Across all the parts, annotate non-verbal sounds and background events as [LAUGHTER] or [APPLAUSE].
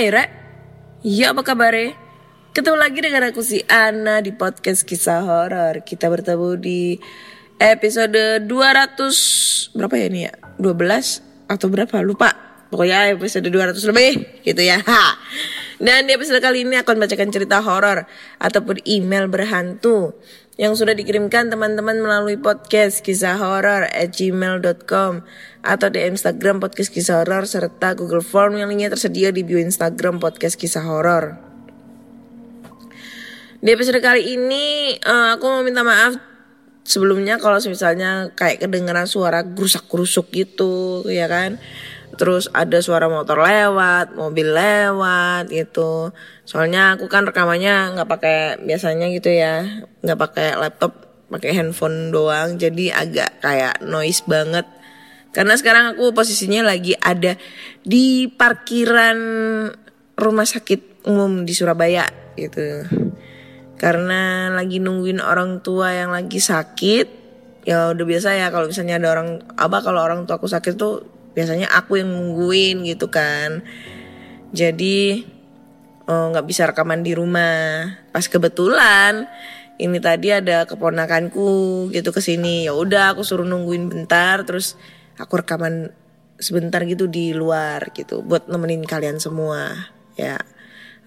Hai Re, ya apa kabar Ketemu lagi dengan aku si Ana di podcast kisah horor. Kita bertemu di episode 200 berapa ya ini ya? 12 atau berapa? Lupa. Pokoknya episode 200 lebih gitu ya. Dan di episode kali ini akan bacakan cerita horor ataupun email berhantu yang sudah dikirimkan teman-teman melalui podcast kisah horor at gmail.com atau di Instagram podcast kisah horor serta Google Form yang linknya tersedia di bio Instagram podcast kisah horor. Di episode kali ini eh, aku mau minta maaf sebelumnya kalau misalnya kayak kedengaran suara gerusak-gerusuk gitu ya kan. Terus ada suara motor lewat, mobil lewat gitu. Soalnya aku kan rekamannya nggak pakai biasanya gitu ya, nggak pakai laptop, pakai handphone doang. Jadi agak kayak noise banget. Karena sekarang aku posisinya lagi ada di parkiran rumah sakit umum di Surabaya gitu karena lagi nungguin orang tua yang lagi sakit ya udah biasa ya kalau misalnya ada orang apa kalau orang tua aku sakit tuh biasanya aku yang nungguin gitu kan jadi eh, nggak bisa rekaman di rumah pas kebetulan ini tadi ada keponakanku gitu ke sini ya udah aku suruh nungguin bentar terus aku rekaman sebentar gitu di luar gitu buat nemenin kalian semua ya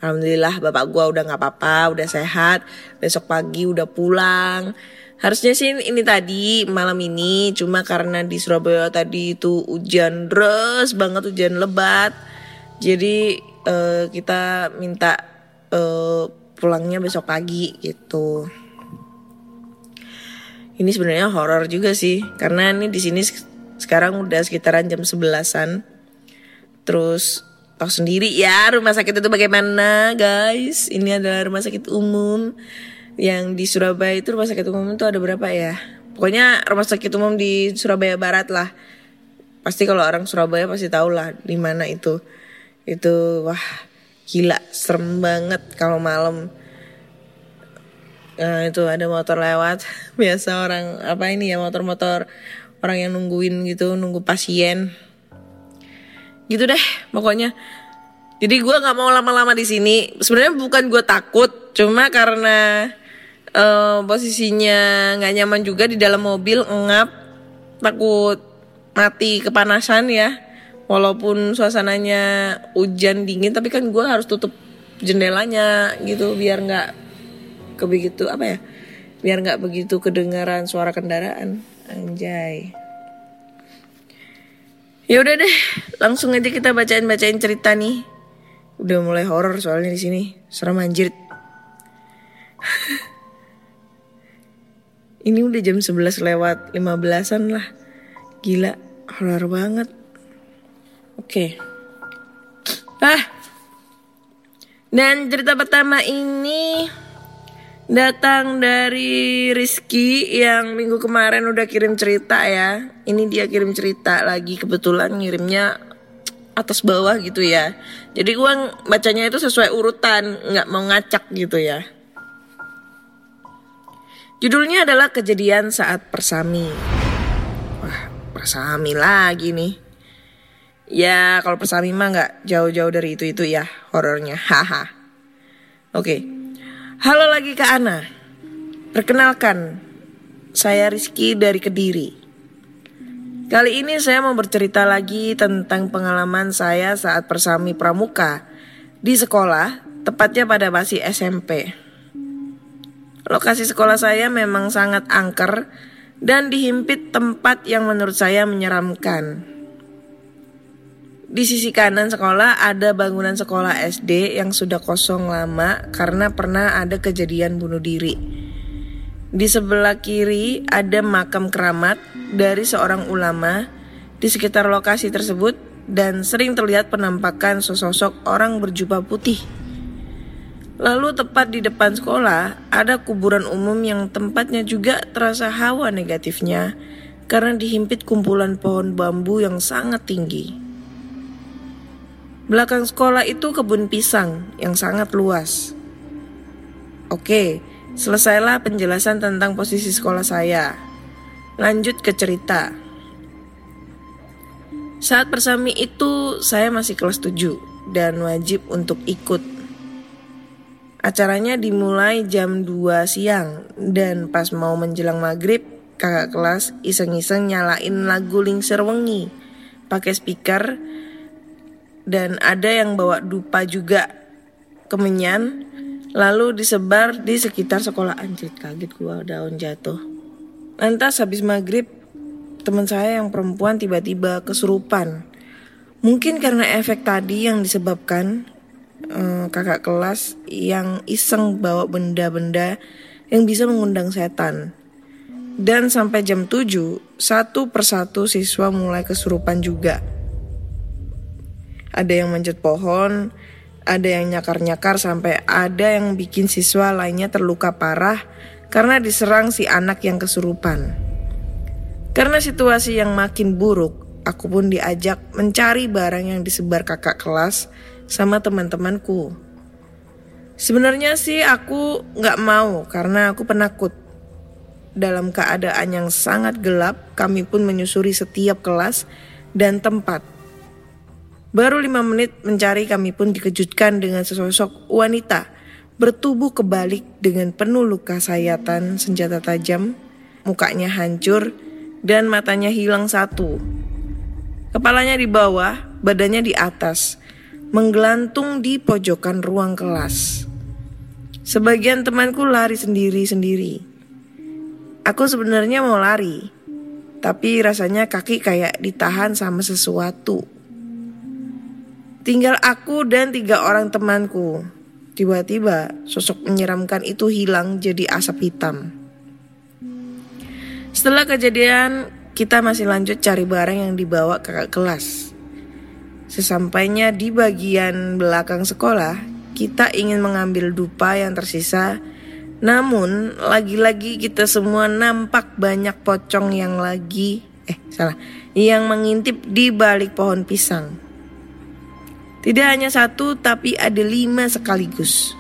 Alhamdulillah bapak gua udah nggak apa-apa, udah sehat. Besok pagi udah pulang. Harusnya sih ini tadi malam ini, cuma karena di Surabaya tadi itu hujan deras banget, hujan lebat. Jadi eh, kita minta eh, pulangnya besok pagi gitu. Ini sebenarnya horor juga sih, karena ini di sini sek- sekarang udah sekitaran jam 11-an. Terus tahu sendiri ya rumah sakit itu bagaimana guys. Ini adalah rumah sakit umum yang di Surabaya itu rumah sakit umum itu ada berapa ya? Pokoknya rumah sakit umum di Surabaya Barat lah. Pasti kalau orang Surabaya pasti tahu lah di mana itu. Itu wah gila serem banget kalau malam. Nah, itu ada motor lewat. [LAUGHS] Biasa orang apa ini ya motor-motor orang yang nungguin gitu, nunggu pasien gitu deh pokoknya jadi gue nggak mau lama-lama di sini sebenarnya bukan gue takut cuma karena eh, posisinya nggak nyaman juga di dalam mobil ngap takut mati kepanasan ya walaupun suasananya hujan dingin tapi kan gue harus tutup jendelanya gitu biar nggak kebegitu apa ya biar nggak begitu kedengaran suara kendaraan anjay Ya udah deh, langsung aja kita bacain bacain cerita nih. Udah mulai horor soalnya di sini, serem anjir. [LAUGHS] Ini udah jam 11 lewat 15-an lah. Gila, horor banget. Oke. Ah. Dan cerita pertama ini Datang dari Rizky yang minggu kemarin udah kirim cerita ya. Ini dia kirim cerita lagi kebetulan ngirimnya atas bawah gitu ya. Jadi gua bacanya itu sesuai urutan, nggak mau ngacak gitu ya. Judulnya adalah kejadian saat persami. Wah, persami lagi nih. Ya, kalau persami mah nggak jauh-jauh dari itu-itu ya horornya. Haha. Oke. Halo lagi Kak Ana. Perkenalkan, saya Rizky dari Kediri. Kali ini saya mau bercerita lagi tentang pengalaman saya saat persami pramuka di sekolah, tepatnya pada masih SMP. Lokasi sekolah saya memang sangat angker dan dihimpit tempat yang menurut saya menyeramkan. Di sisi kanan sekolah ada bangunan sekolah SD yang sudah kosong lama karena pernah ada kejadian bunuh diri. Di sebelah kiri ada makam keramat dari seorang ulama di sekitar lokasi tersebut dan sering terlihat penampakan sosok orang berjubah putih. Lalu tepat di depan sekolah ada kuburan umum yang tempatnya juga terasa hawa negatifnya karena dihimpit kumpulan pohon bambu yang sangat tinggi. Belakang sekolah itu kebun pisang yang sangat luas. Oke, selesailah penjelasan tentang posisi sekolah saya. Lanjut ke cerita. Saat persami itu saya masih kelas 7 dan wajib untuk ikut. Acaranya dimulai jam 2 siang. Dan pas mau menjelang maghrib kakak kelas iseng-iseng nyalain lagu Lingsir Wengi pakai speaker. Dan ada yang bawa dupa juga. Kemenyan. Lalu disebar di sekitar sekolah. Anjir kaget gua daun jatuh. Lantas habis maghrib teman saya yang perempuan tiba-tiba kesurupan mungkin karena efek tadi yang disebabkan eh, kakak kelas yang iseng bawa benda-benda yang bisa mengundang setan dan sampai jam 7 satu persatu siswa mulai kesurupan juga ada yang manjat pohon, ada yang nyakar-nyakar sampai ada yang bikin siswa lainnya terluka parah karena diserang si anak yang kesurupan. Karena situasi yang makin buruk, aku pun diajak mencari barang yang disebar kakak kelas sama teman-temanku. Sebenarnya sih aku nggak mau karena aku penakut. Dalam keadaan yang sangat gelap, kami pun menyusuri setiap kelas dan tempat Baru lima menit mencari kami pun dikejutkan dengan sesosok wanita bertubuh kebalik dengan penuh luka sayatan senjata tajam, mukanya hancur dan matanya hilang satu. Kepalanya di bawah, badannya di atas, menggelantung di pojokan ruang kelas. Sebagian temanku lari sendiri-sendiri. Aku sebenarnya mau lari, tapi rasanya kaki kayak ditahan sama sesuatu. Tinggal aku dan tiga orang temanku. Tiba-tiba sosok menyeramkan itu hilang jadi asap hitam. Setelah kejadian, kita masih lanjut cari barang yang dibawa kakak kelas. Sesampainya di bagian belakang sekolah, kita ingin mengambil dupa yang tersisa. Namun, lagi-lagi kita semua nampak banyak pocong yang lagi eh salah, yang mengintip di balik pohon pisang. Tidak hanya satu, tapi ada lima sekaligus.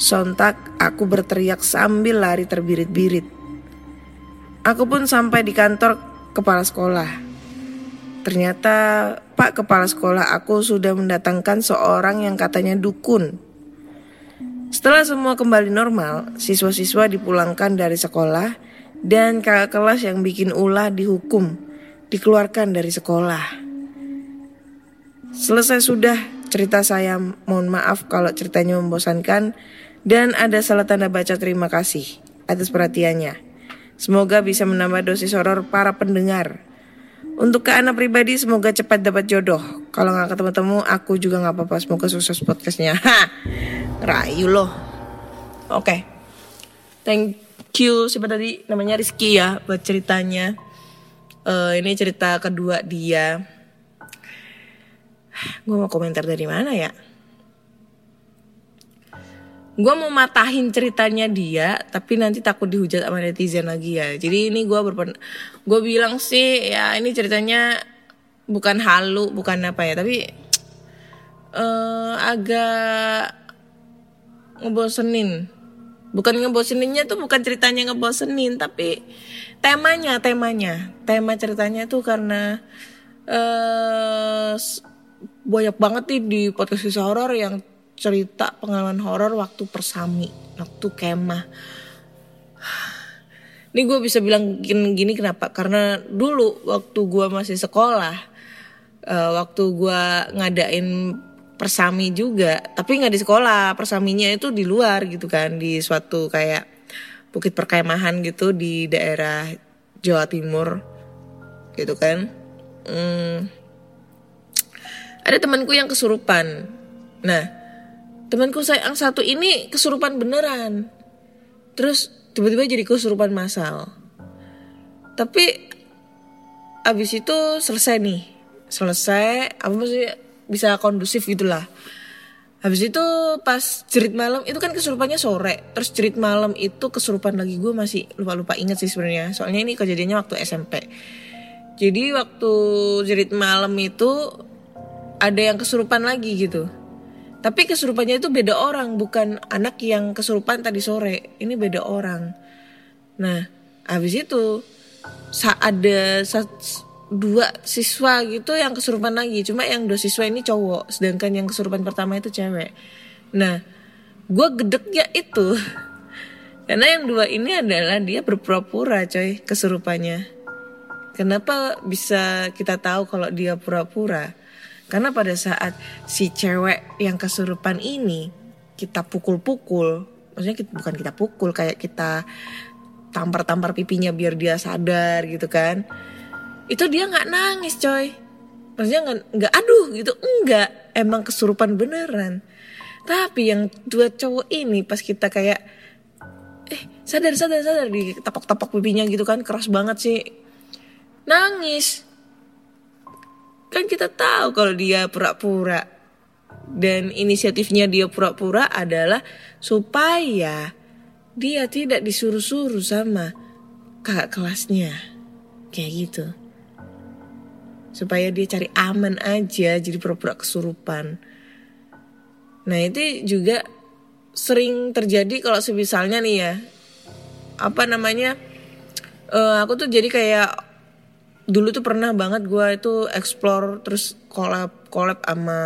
Sontak aku berteriak sambil lari terbirit-birit. Aku pun sampai di kantor kepala sekolah. Ternyata Pak Kepala Sekolah aku sudah mendatangkan seorang yang katanya dukun. Setelah semua kembali normal, siswa-siswa dipulangkan dari sekolah dan kakak kelas yang bikin ulah dihukum, dikeluarkan dari sekolah. Selesai sudah cerita saya. Mohon maaf kalau ceritanya membosankan dan ada salah tanda baca terima kasih atas perhatiannya. Semoga bisa menambah dosis horor para pendengar. Untuk ke anak pribadi semoga cepat dapat jodoh. Kalau nggak ketemu-temu aku juga nggak apa-apa. Semoga sukses podcastnya. Ha, rayu loh. Oke, okay. thank you. Siapa tadi namanya Rizky ya buat ceritanya. Uh, ini cerita kedua dia gue mau komentar dari mana ya? Gue mau matahin ceritanya dia tapi nanti takut dihujat sama netizen lagi ya. Jadi ini gue berpen gue bilang sih ya ini ceritanya bukan halu bukan apa ya. Tapi eh agak ngebosenin. Bukan ngeboseninnya tuh bukan ceritanya ngebosenin tapi temanya temanya. Tema ceritanya tuh karena s- banyak banget nih di podcast kisah horor yang cerita pengalaman horor waktu persami waktu kemah. Ini gue bisa bilang gini, gini kenapa? Karena dulu waktu gue masih sekolah eh, waktu gue ngadain persami juga tapi nggak di sekolah. Persaminya itu di luar gitu kan di suatu kayak bukit perkemahan gitu di daerah Jawa Timur gitu kan. Hmm, ada temanku yang kesurupan. Nah temanku saya yang satu ini kesurupan beneran. Terus tiba-tiba jadi kesurupan massal. Tapi abis itu selesai nih. Selesai apa maksudnya bisa kondusif gitulah. Habis itu pas jerit malam itu kan kesurupannya sore. Terus jerit malam itu kesurupan lagi. Gue masih lupa lupa inget sih sebenarnya. Soalnya ini kejadiannya waktu SMP jadi waktu jerit malam itu ada yang kesurupan lagi gitu tapi kesurupannya itu beda orang bukan anak yang kesurupan tadi sore ini beda orang Nah, habis itu sa ada dua siswa gitu yang kesurupan lagi. Cuma yang dua siswa ini cowok, sedangkan yang kesurupan pertama itu cewek. Nah, gue gedeknya itu [LAUGHS] karena yang dua ini adalah dia berpura-pura coy kesurupannya. Kenapa bisa kita tahu kalau dia pura-pura? Karena pada saat si cewek yang kesurupan ini kita pukul-pukul, maksudnya kita, bukan kita pukul kayak kita tampar-tampar pipinya biar dia sadar gitu kan itu dia nggak nangis coy. Maksudnya nggak nggak aduh gitu enggak. Emang kesurupan beneran. Tapi yang dua cowok ini pas kita kayak eh sadar sadar sadar di tapak-tapak pipinya gitu kan keras banget sih. Nangis kan kita tahu kalau dia pura-pura. Dan inisiatifnya dia pura-pura adalah supaya dia tidak disuruh-suruh sama kakak kelasnya. Kayak gitu. Supaya dia cari aman aja jadi pura-pura kesurupan. Nah itu juga sering terjadi kalau misalnya nih ya. Apa namanya? Eh, aku tuh jadi kayak dulu tuh pernah banget gue itu explore terus collab collab sama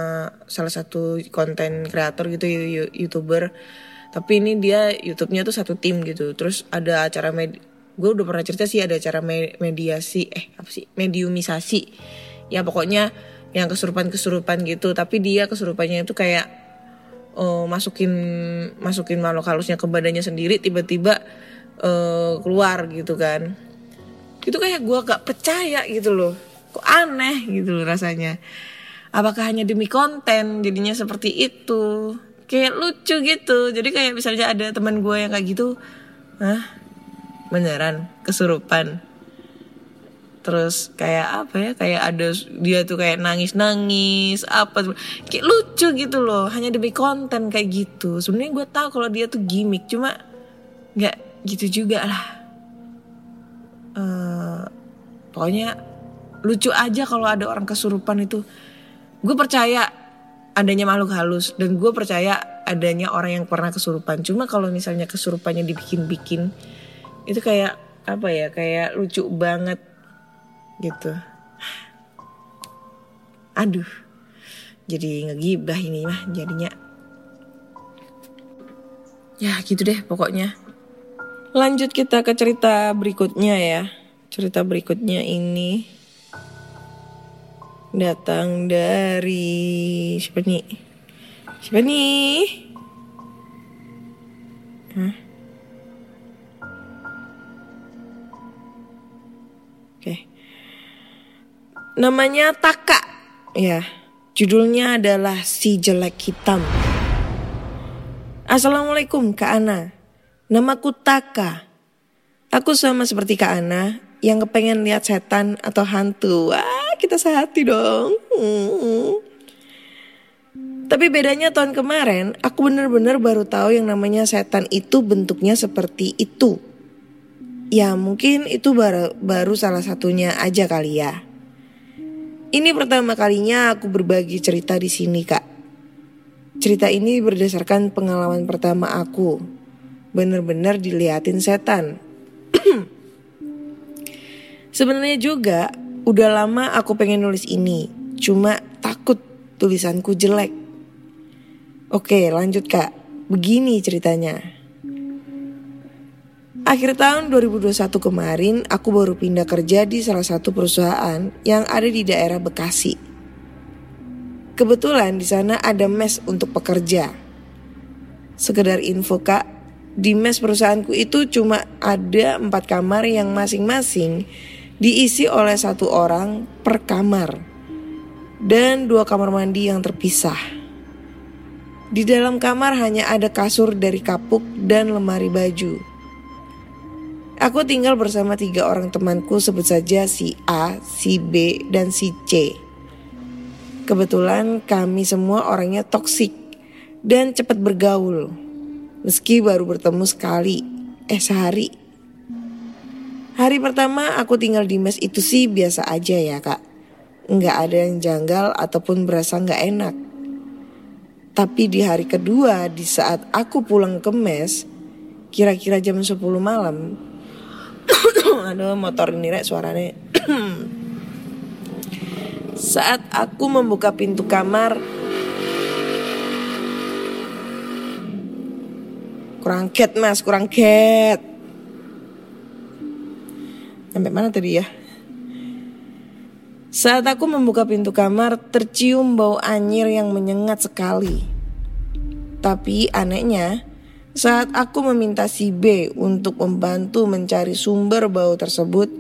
salah satu konten kreator gitu youtuber. Tapi ini dia YouTube-nya tuh satu tim gitu. Terus ada acara med gue udah pernah cerita sih ada acara me- mediasi eh apa sih? Mediumisasi. Ya pokoknya yang kesurupan kesurupan gitu. Tapi dia kesurupannya itu kayak eh, masukin masukin makhluk halusnya ke badannya sendiri tiba-tiba eh, keluar gitu kan itu kayak gue gak percaya gitu loh. Kok aneh gitu loh rasanya. Apakah hanya demi konten jadinya seperti itu? Kayak lucu gitu. Jadi kayak misalnya ada teman gue yang kayak gitu Hah? beneran? Kesurupan? Terus kayak apa ya? Kayak ada dia tuh kayak nangis nangis apa kayak lucu gitu loh. Hanya demi konten kayak gitu. Sebenarnya gue tahu kalau dia tuh gimmick cuma nggak gitu juga lah. Eh, pokoknya lucu aja kalau ada orang kesurupan itu. Gue percaya adanya makhluk halus dan gue percaya adanya orang yang pernah kesurupan. Cuma kalau misalnya kesurupannya dibikin-bikin itu kayak apa ya kayak lucu banget gitu. Aduh jadi ngegibah ini mah jadinya. Ya gitu deh pokoknya. Lanjut kita ke cerita berikutnya ya cerita berikutnya ini datang dari siapa nih? Siapa nih? Hah? oke. Namanya Taka. Ya judulnya adalah si jelek hitam. Assalamualaikum Kak Ana. Namaku Taka. Aku sama seperti Kak Ana yang kepengen lihat setan atau hantu. Wah, kita sehati dong. Tapi bedanya tahun kemarin, aku bener-bener baru tahu yang namanya setan itu bentuknya seperti itu. Ya mungkin itu baru, baru salah satunya aja kali ya. Ini pertama kalinya aku berbagi cerita di sini kak. Cerita ini berdasarkan pengalaman pertama aku. Bener-bener diliatin setan. [CLEARS THROAT] Sebenarnya juga udah lama aku pengen nulis ini. Cuma takut tulisanku jelek. Oke lanjut kak. Begini ceritanya. Akhir tahun 2021 kemarin aku baru pindah kerja di salah satu perusahaan yang ada di daerah Bekasi. Kebetulan di sana ada mes untuk pekerja. Sekedar info kak, di mes perusahaanku itu cuma ada empat kamar yang masing-masing diisi oleh satu orang per kamar dan dua kamar mandi yang terpisah. Di dalam kamar hanya ada kasur dari kapuk dan lemari baju. Aku tinggal bersama tiga orang temanku sebut saja si A, si B, dan si C. Kebetulan kami semua orangnya toksik dan cepat bergaul. Meski baru bertemu sekali, eh sehari. Hari pertama aku tinggal di mes itu sih biasa aja ya kak. Nggak ada yang janggal ataupun berasa nggak enak. Tapi di hari kedua di saat aku pulang ke mes, kira-kira jam 10 malam. [COUGHS] Aduh motor ini rek suaranya. [COUGHS] saat aku membuka pintu kamar, kurang ket mas, kurang ket. Sampai mana tadi ya? Saat aku membuka pintu kamar, tercium bau anyir yang menyengat sekali. Tapi anehnya, saat aku meminta si B untuk membantu mencari sumber bau tersebut,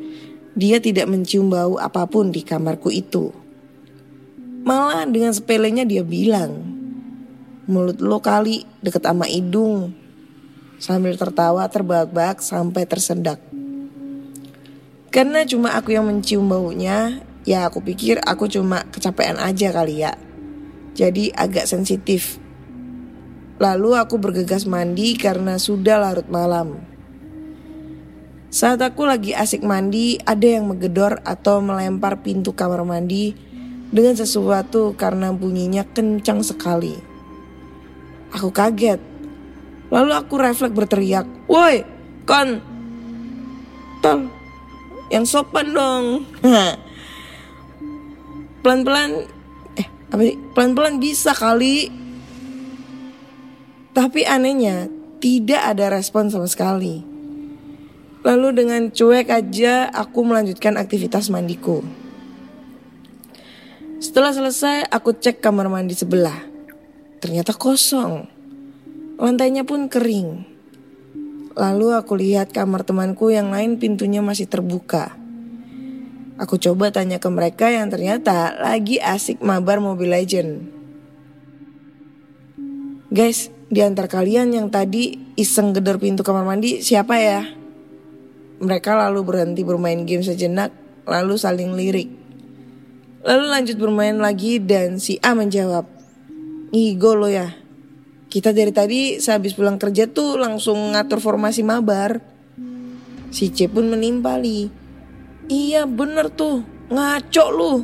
dia tidak mencium bau apa pun di kamarku itu. Malah dengan sepelenya dia bilang, mulut lo kali deket sama hidung. Sambil tertawa terbahak-bahak sampai tersedak. Karena cuma aku yang mencium baunya, ya aku pikir aku cuma kecapean aja kali ya. Jadi agak sensitif. Lalu aku bergegas mandi karena sudah larut malam. Saat aku lagi asik mandi, ada yang menggedor atau melempar pintu kamar mandi dengan sesuatu karena bunyinya kencang sekali. Aku kaget. Lalu aku refleks berteriak, "Woi, kon, tol, yang sopan dong." Pelan-pelan, eh apa sih? Pelan-pelan bisa kali. Tapi anehnya tidak ada respon sama sekali. Lalu dengan cuek aja aku melanjutkan aktivitas mandiku. Setelah selesai aku cek kamar mandi sebelah. Ternyata kosong. Lantainya pun kering. Lalu aku lihat kamar temanku yang lain pintunya masih terbuka. Aku coba tanya ke mereka yang ternyata lagi asik mabar Mobile Legend. Guys, di antara kalian yang tadi iseng gedor pintu kamar mandi siapa ya? Mereka lalu berhenti bermain game sejenak, lalu saling lirik. Lalu lanjut bermain lagi dan si A menjawab, Ngigo lo ya, kita dari tadi sehabis pulang kerja tuh langsung ngatur formasi mabar. Si C pun menimpali. Iya bener tuh, ngaco lu.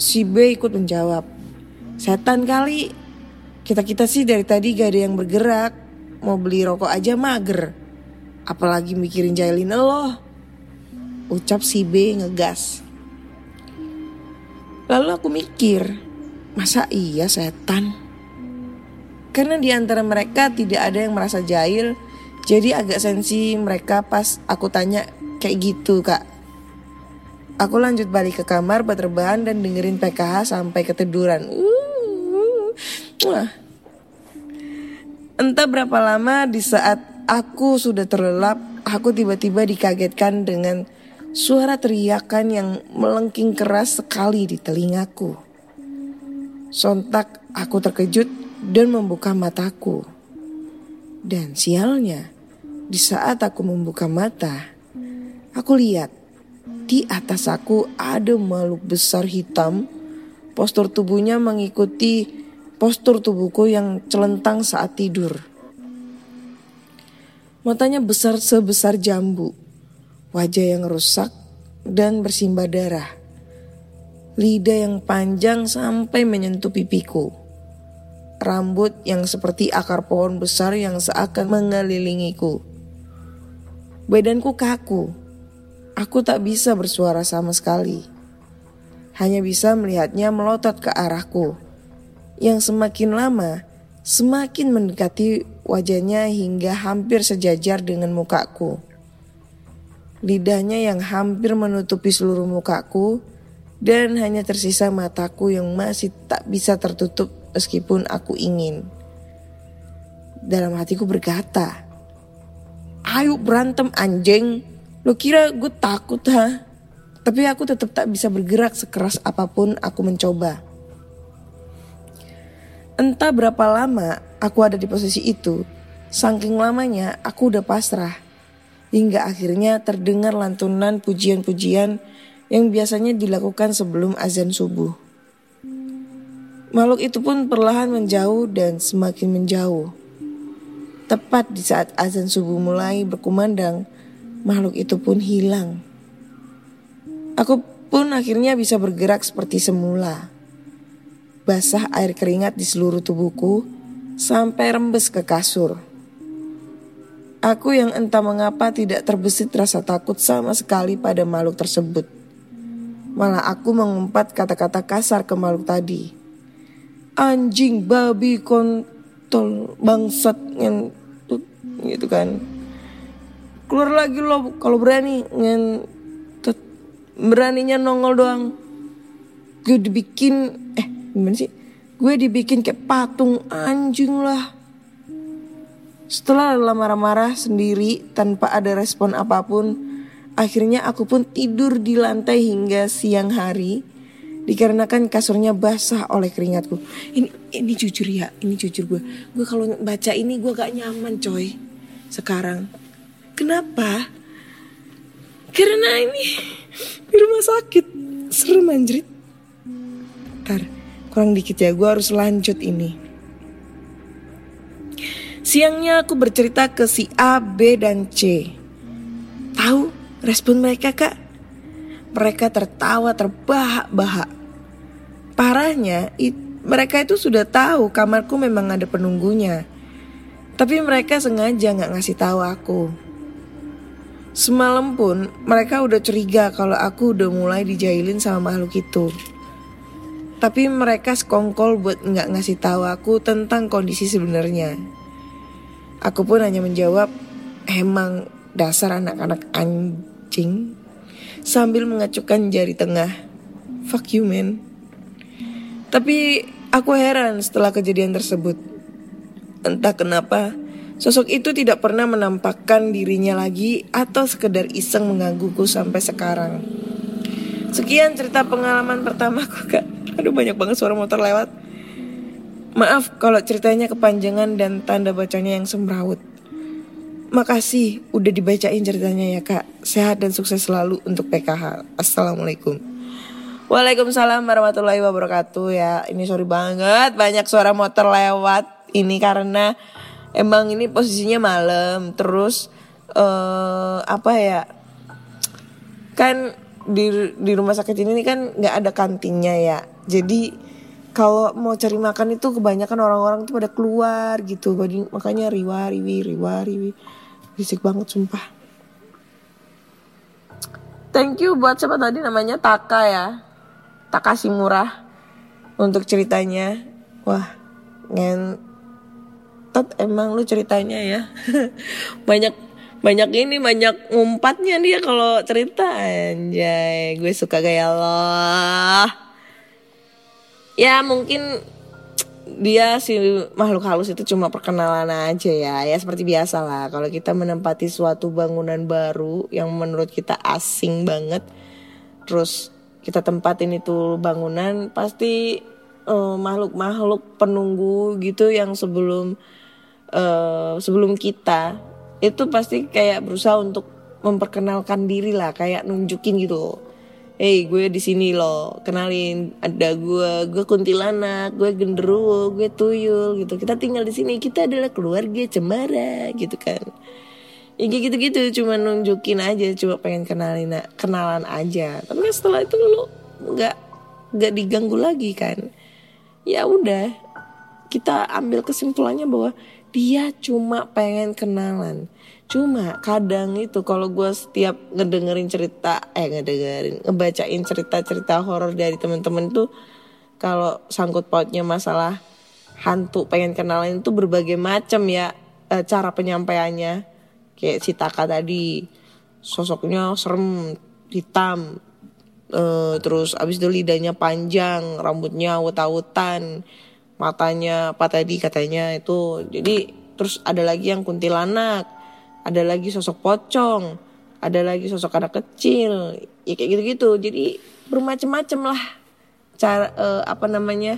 Si B ikut menjawab. Setan kali. Kita-kita sih dari tadi gak ada yang bergerak. Mau beli rokok aja mager. Apalagi mikirin jailin lo. Ucap si B ngegas. Lalu aku mikir, masa iya setan? Karena di antara mereka tidak ada yang merasa jahil, jadi agak sensi mereka pas aku tanya kayak gitu kak. Aku lanjut balik ke kamar buat rebahan dan dengerin PKH sampai ketiduran. Uh, wah. Entah berapa lama di saat aku sudah terlelap, aku tiba-tiba dikagetkan dengan suara teriakan yang melengking keras sekali di telingaku. Sontak aku terkejut dan membuka mataku. Dan sialnya, di saat aku membuka mata, aku lihat di atas aku ada makhluk besar hitam Postur tubuhnya mengikuti postur tubuhku yang celentang saat tidur. Matanya besar sebesar jambu, wajah yang rusak dan bersimbah darah. Lidah yang panjang sampai menyentuh pipiku. Rambut yang seperti akar pohon besar yang seakan mengelilingiku. Badanku kaku. Aku tak bisa bersuara sama sekali. Hanya bisa melihatnya melotot ke arahku. Yang semakin lama, semakin mendekati wajahnya hingga hampir sejajar dengan mukaku. Lidahnya yang hampir menutupi seluruh mukaku dan hanya tersisa mataku yang masih tak bisa tertutup meskipun aku ingin. Dalam hatiku berkata, Ayo berantem anjing, lo kira gue takut ha? Tapi aku tetap tak bisa bergerak sekeras apa pun aku mencoba. Entah berapa lama aku ada di posisi itu, saking lamanya aku udah pasrah. Hingga akhirnya terdengar lantunan pujian-pujian yang biasanya dilakukan sebelum azan subuh. Makhluk itu pun perlahan menjauh dan semakin menjauh. Tepat di saat azan subuh mulai berkumandang, makhluk itu pun hilang. Aku pun akhirnya bisa bergerak seperti semula basah air keringat di seluruh tubuhku sampai rembes ke kasur. Aku yang entah mengapa tidak terbesit rasa takut sama sekali pada makhluk tersebut. Malah aku mengumpat kata-kata kasar ke makhluk tadi. Anjing, babi, kontol, bangsat, ngentut, gitu kan. Keluar lagi lo kalau berani, ngentut. Beraninya nongol doang. Gue dibikin, eh gimana sih gue dibikin kayak patung anjing lah setelah marah-marah sendiri tanpa ada respon apa pun akhirnya aku pun tidur di lantai hingga siang hari dikarenakan kasurnya basah oleh keringatku ini ini jujur ya ini jujur gue gue kalau baca ini gue gak nyaman coy sekarang kenapa karena ini di rumah sakit serem anjrit ntar Kurang dikit ya, gue harus lanjut ini. Siangnya aku bercerita ke si A, B, dan C. Tahu respon mereka kak? Mereka tertawa terbahak-bahak. Parahnya, it, mereka itu sudah tahu kamarku memang ada penunggunya. Tapi mereka sengaja nggak ngasih tahu aku. Semalam pun mereka udah curiga kalau aku udah mulai dijailin sama makhluk itu. Tapi mereka sekongkol buat nggak ngasih tahu aku tentang kondisi sebenarnya. Aku pun hanya menjawab, emang dasar anak-anak anjing. Sambil mengacukan jari tengah. Fuck you man. Tapi aku heran setelah kejadian tersebut. Entah kenapa, sosok itu tidak pernah menampakkan dirinya lagi atau sekedar iseng menggangguku sampai sekarang. Sekian cerita pengalaman pertamaku [LAUGHS] kak. Aduh banyak banget suara motor lewat. Maaf kalau ceritanya kepanjangan dan tanda bacanya yang semrawut. Makasih udah dibacain ceritanya ya kak. Sehat dan sukses selalu untuk PKH. Assalamualaikum. Waalaikumsalam warahmatullahi wabarakatuh ya. Ini sorry banget banyak suara motor lewat. Ini karena emang ini posisinya malam. Terus uh, apa ya? Kan di di rumah sakit ini kan nggak ada kantinnya ya jadi kalau mau cari makan itu kebanyakan orang-orang tuh pada keluar gitu jadi makanya riwa riwi riwa riwi bisik banget sumpah thank you buat siapa tadi namanya Taka ya Taka si murah untuk ceritanya. Wah ngentot emang lu ceritanya ya. [LAUGHS] Banyak banyak ini banyak ngumpatnya dia kalau cerita. Anjay gue suka gaya lo. Ya mungkin dia si makhluk halus itu cuma perkenalan aja ya. Ya seperti biasa lah. Kalau kita menempati suatu bangunan baru yang menurut kita asing banget terus kita tempatin itu bangunan pasti uh, makhluk-makhluk penunggu gitu yang sebelum uh, sebelum kita itu pasti kayak berusaha untuk memperkenalkan diri lah kayak nunjukin gitu. Hey gue di sini loh kenalin ada gue gue kuntilanak gue genderuwo gue tuyul gitu. Kita tinggal di sini kita adalah keluarga cemara gitu kan ya gitu-gitu cuma nunjukin aja cuma pengen kenalin kenalan aja. Tapi kan setelah itu lu nggak nggak diganggu lagi kan. Ya udah kita ambil kesimpulannya bahwa dia cuma pengen kenalan. Cuma kadang itu kalau gue setiap ngedengerin cerita, eh ngedengerin, ngebacain cerita-cerita horor dari temen-temen tuh, kalau sangkut pautnya masalah hantu pengen kenalan itu berbagai macam ya e, cara penyampaiannya. Kayak si Taka tadi, sosoknya serem, hitam, e, terus abis itu lidahnya panjang, rambutnya awut-awutan, matanya apa tadi katanya itu. Jadi terus ada lagi yang kuntilanak ada lagi sosok pocong ada lagi sosok anak kecil ya kayak gitu-gitu. Jadi bermacam-macam lah cara uh, apa namanya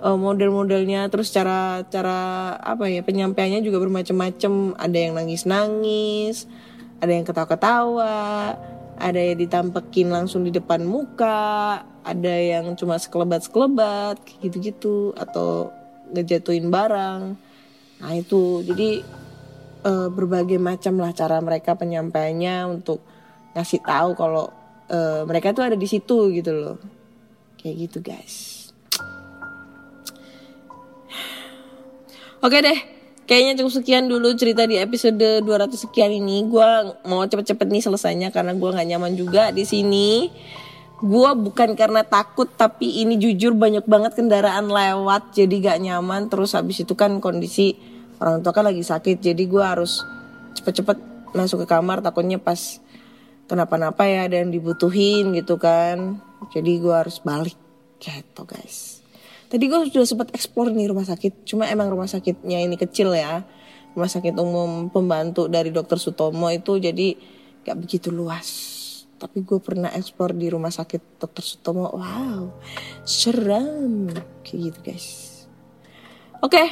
uh, model-modelnya terus cara cara apa ya penyampaiannya juga bermacam-macam. Ada yang nangis-nangis ada yang ketawa-ketawa ada yang ditampekin langsung di depan muka ada yang cuma sekelebat-sekelebat gitu-gitu atau ngejatuhin barang. Nah itu. Jadi uh, berbagai macam lah cara mereka penyampaiannya untuk ngasih tahu kalau uh, mereka tuh ada di situ gitu loh. Kayak gitu guys oke deh kayaknya cukup sekian dulu cerita di episode 200 sekian ini. Gue mau cepet-cepet nih selesainya karena gue nggak nyaman juga di sini. Gue bukan karena takut tapi ini jujur banyak banget kendaraan lewat jadi gak nyaman. Terus habis itu kan kondisi orang tua kan lagi sakit jadi gue harus cepet-cepet masuk ke kamar takutnya pas kenapa-napa ya yang dibutuhin gitu kan. Jadi gue harus balik gitu guys tadi gue sudah sempat explore nih rumah sakit cuma emang rumah sakitnya ini kecil ya. Rumah sakit umum pembantu dari dokter Sutomo itu jadi gak begitu luas. Tapi gue pernah explore di rumah sakit dokter Sutomo. Wow seram. Kayak gitu guys. Oke okay,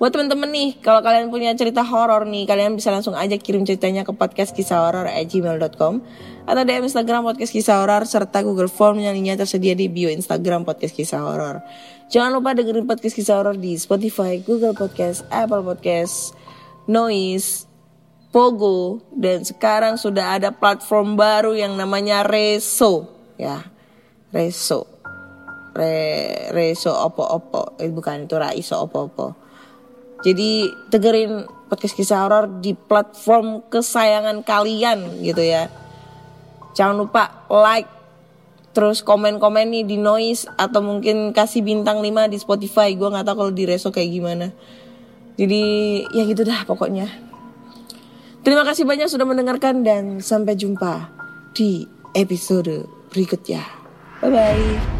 Buat temen-temen nih, kalau kalian punya cerita horor nih, kalian bisa langsung aja kirim ceritanya ke podcast kisah horor at gmail.com atau DM Instagram podcast kisah horor serta Google Form yang lainnya tersedia di bio Instagram podcast kisah horor. Jangan lupa dengerin podcast kisah horor di Spotify, Google Podcast, Apple Podcast, Noise, Pogo, dan sekarang sudah ada platform baru yang namanya Reso, ya, Reso, Re, Reso opo-opo, eh, bukan itu Raiso opo-opo. Jadi dengerin podcast kisah horor di platform kesayangan kalian gitu ya. Jangan lupa like terus komen-komen nih di noise atau mungkin kasih bintang 5 di Spotify. Gue nggak tahu kalau di Reso kayak gimana. Jadi ya gitu dah pokoknya. Terima kasih banyak sudah mendengarkan dan sampai jumpa di episode berikutnya. Bye bye.